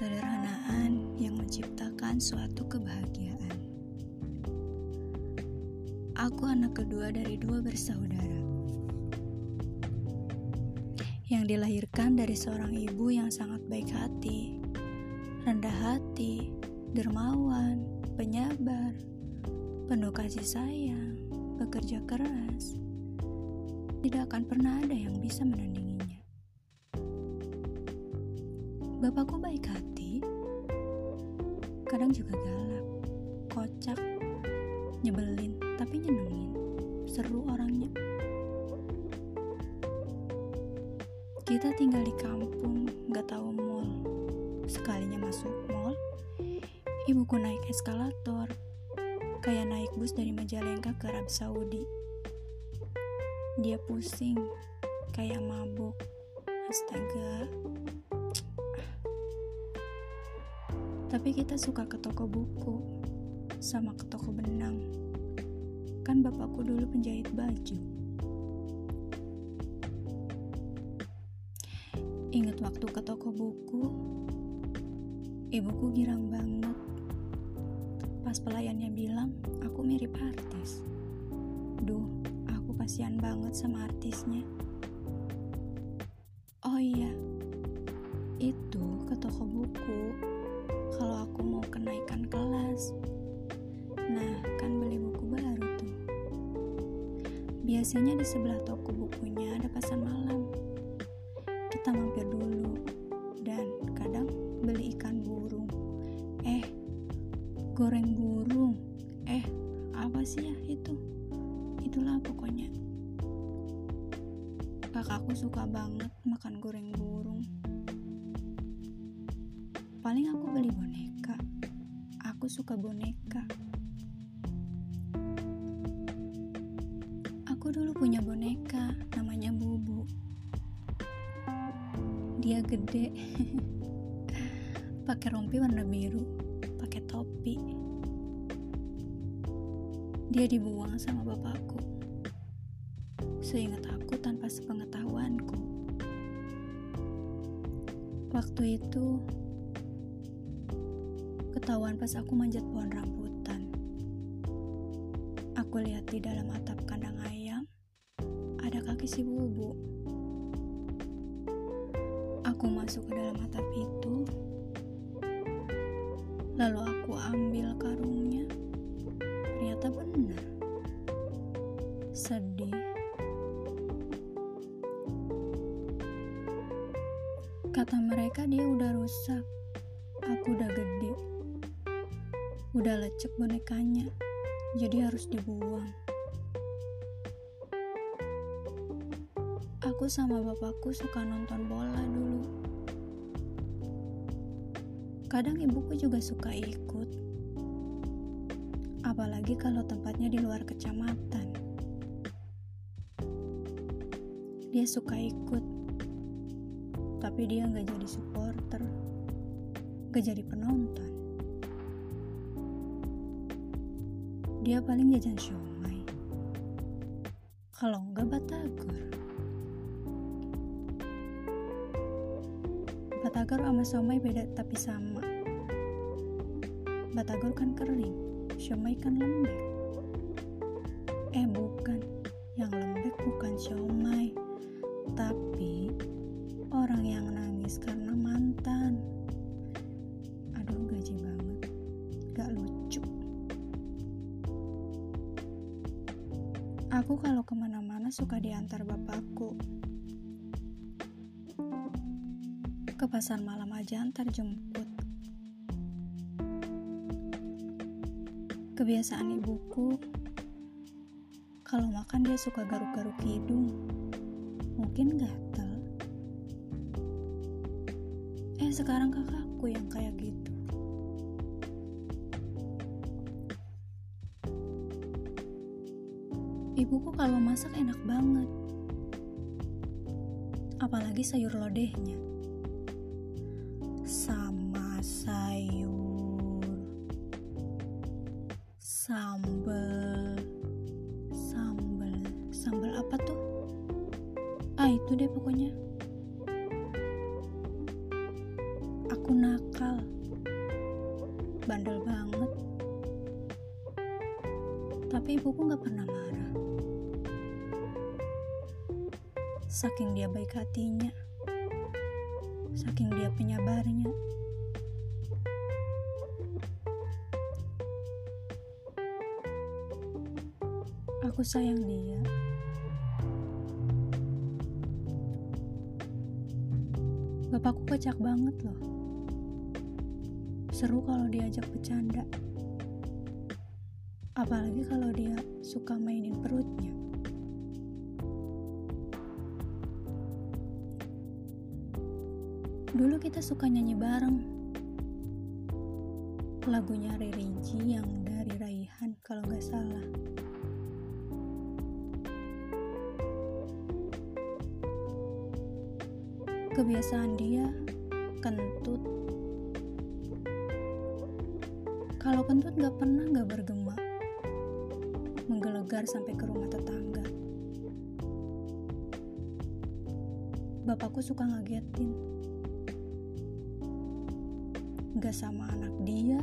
Kesederhanaan yang menciptakan suatu kebahagiaan. Aku anak kedua dari dua bersaudara yang dilahirkan dari seorang ibu yang sangat baik hati, rendah hati, dermawan, penyabar, penuh kasih sayang, bekerja keras. Tidak akan pernah ada yang bisa menandinginya. Bapakku baik hati, kadang juga galak, kocak, nyebelin, tapi nyenengin, seru orangnya. Kita tinggal di kampung, gak tahu mall. Sekalinya masuk mall, ibuku naik eskalator, kayak naik bus dari Majalengka ke Arab Saudi. Dia pusing, kayak mabuk. Astaga, Tapi kita suka ke toko buku, sama ke toko benang. Kan bapakku dulu penjahit baju. Ingat waktu ke toko buku, ibuku girang banget. Pas pelayannya bilang, aku mirip artis. Duh, aku kasihan banget sama artisnya. Oh iya, itu ke toko buku kenaikan kelas. Nah, kan beli buku baru tuh. Biasanya di sebelah toko bukunya ada pasar malam. Kita mampir dulu dan kadang beli ikan burung. Eh, goreng burung. Eh, apa sih ya itu? Itulah pokoknya. Kakakku suka banget makan goreng burung. Paling aku beli boneka. Suka boneka. Aku dulu punya boneka, namanya Bubu. Dia gede, pakai rompi warna biru, pakai topi. Dia dibuang sama bapakku. Seingat aku tanpa sepengetahuanku. Waktu itu Ketahuan pas aku manjat pohon rambutan. Aku lihat di dalam atap kandang ayam, ada kaki si bubu. Aku masuk ke dalam atap itu, lalu aku ambil karungnya. Ternyata benar. Sedih. Kata mereka dia udah rusak. Aku udah gede. Udah lecek bonekanya, jadi harus dibuang. Aku sama bapakku suka nonton bola dulu. Kadang ibuku juga suka ikut. Apalagi kalau tempatnya di luar kecamatan. Dia suka ikut, tapi dia nggak jadi supporter, nggak jadi penonton. Dia paling jajan siomay. Kalau enggak batagor. Batagor sama siomay beda tapi sama. Batagor kan kering siomay kan lembek. Eh bukan. Yang lembek bukan siomay. Tapi Aku kalau ke mana-mana suka diantar bapakku. Ke pasar malam aja antar jemput. Kebiasaan ibuku, kalau makan dia suka garuk-garuk hidung. Mungkin gatel. Eh sekarang kakakku yang kayak gitu. Ibuku kalau masak enak banget. Apalagi sayur lodehnya. Sama sayur sambal sambal sambal apa tuh? Ah itu deh pokoknya. Aku nakal. bandel banget. Tapi ibuku gak pernah marah. Saking dia baik hatinya, saking dia penyabarnya. Aku sayang dia. Bapakku kocak banget loh. Seru kalau diajak bercanda. Apalagi kalau dia suka mainin perutnya. Dulu kita suka nyanyi bareng. Lagunya Riri yang dari Raihan kalau nggak salah. kebiasaan dia kentut. Kalau kentut gak pernah gak bergema, menggelegar sampai ke rumah tetangga. Bapakku suka ngagetin. Gak sama anak dia,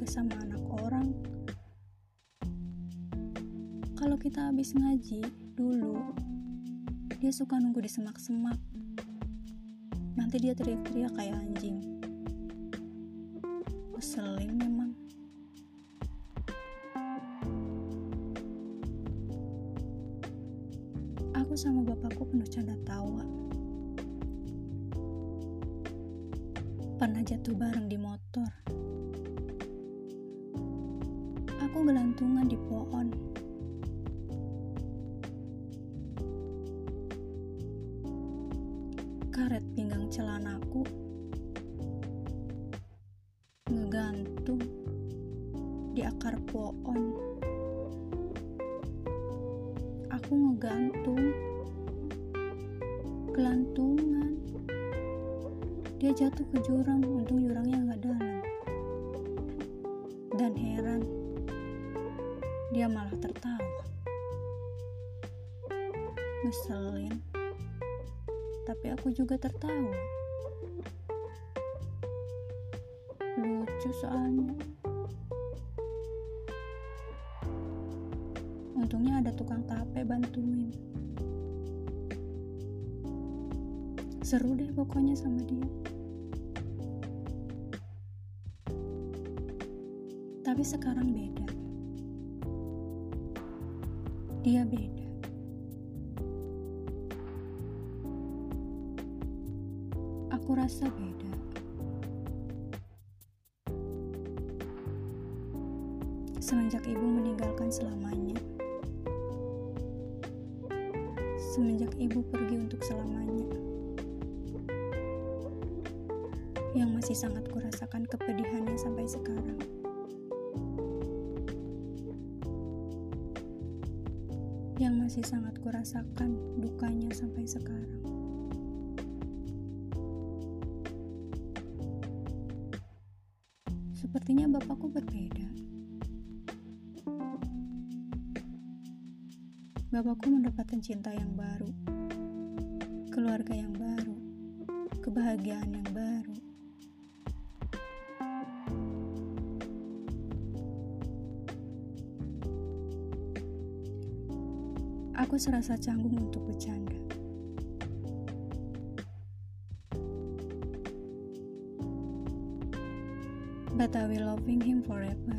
gak sama anak orang. Kalau kita habis ngaji dulu, dia suka nunggu di semak-semak nanti dia teriak-teriak kayak anjing. Ngeselin memang. Aku sama bapakku penuh canda tawa pernah jatuh bareng di motor. Aku gelantungan di pohon. Karet pinggang celanaku. Ngegantung di akar pohon. Aku ngegantung. Kelantungan dia jatuh ke jurang untung jurangnya nggak dalam dan heran dia malah tertawa ngeselin tapi aku juga tertawa. Lucu soalnya. Untungnya ada tukang tape bantuin. Seru deh pokoknya sama dia. Tapi sekarang beda. Dia beda. Aku rasa beda. Semenjak ibu meninggalkan selamanya, semenjak ibu pergi untuk selamanya, yang masih sangat kurasakan kepedihannya sampai sekarang. Yang masih sangat kurasakan dukanya sampai sekarang. Sepertinya bapakku berbeda. Bapakku mendapatkan cinta yang baru, keluarga yang baru, kebahagiaan yang baru. Aku serasa canggung untuk bercanda. but I will loving him forever.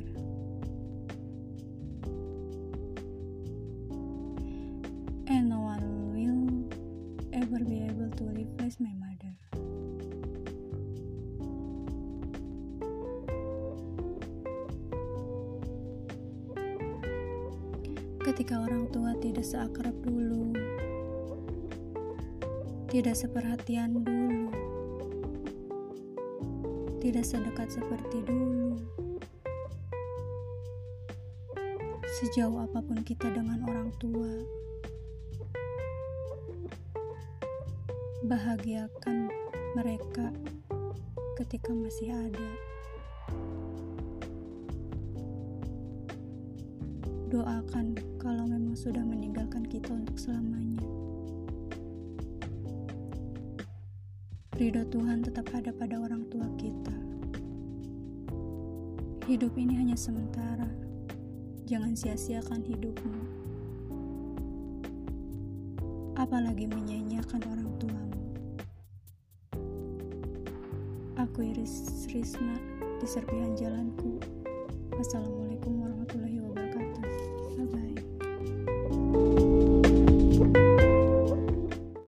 And no one will ever be able to replace my mother. Ketika orang tua tidak seakrab dulu, tidak seperhatian dulu, tidak sedekat seperti dulu. Sejauh apa pun kita dengan orang tua, bahagiakan mereka ketika masih ada. Doakan kalau memang sudah meninggalkan kita untuk selamanya. ridho Tuhan tetap ada pada orang tua kita. Hidup ini hanya sementara. Jangan sia-siakan hidupmu. Apalagi menyanyiakan orang tuamu. Aku Iris Risna di serpihan jalanku. Wassalamualaikum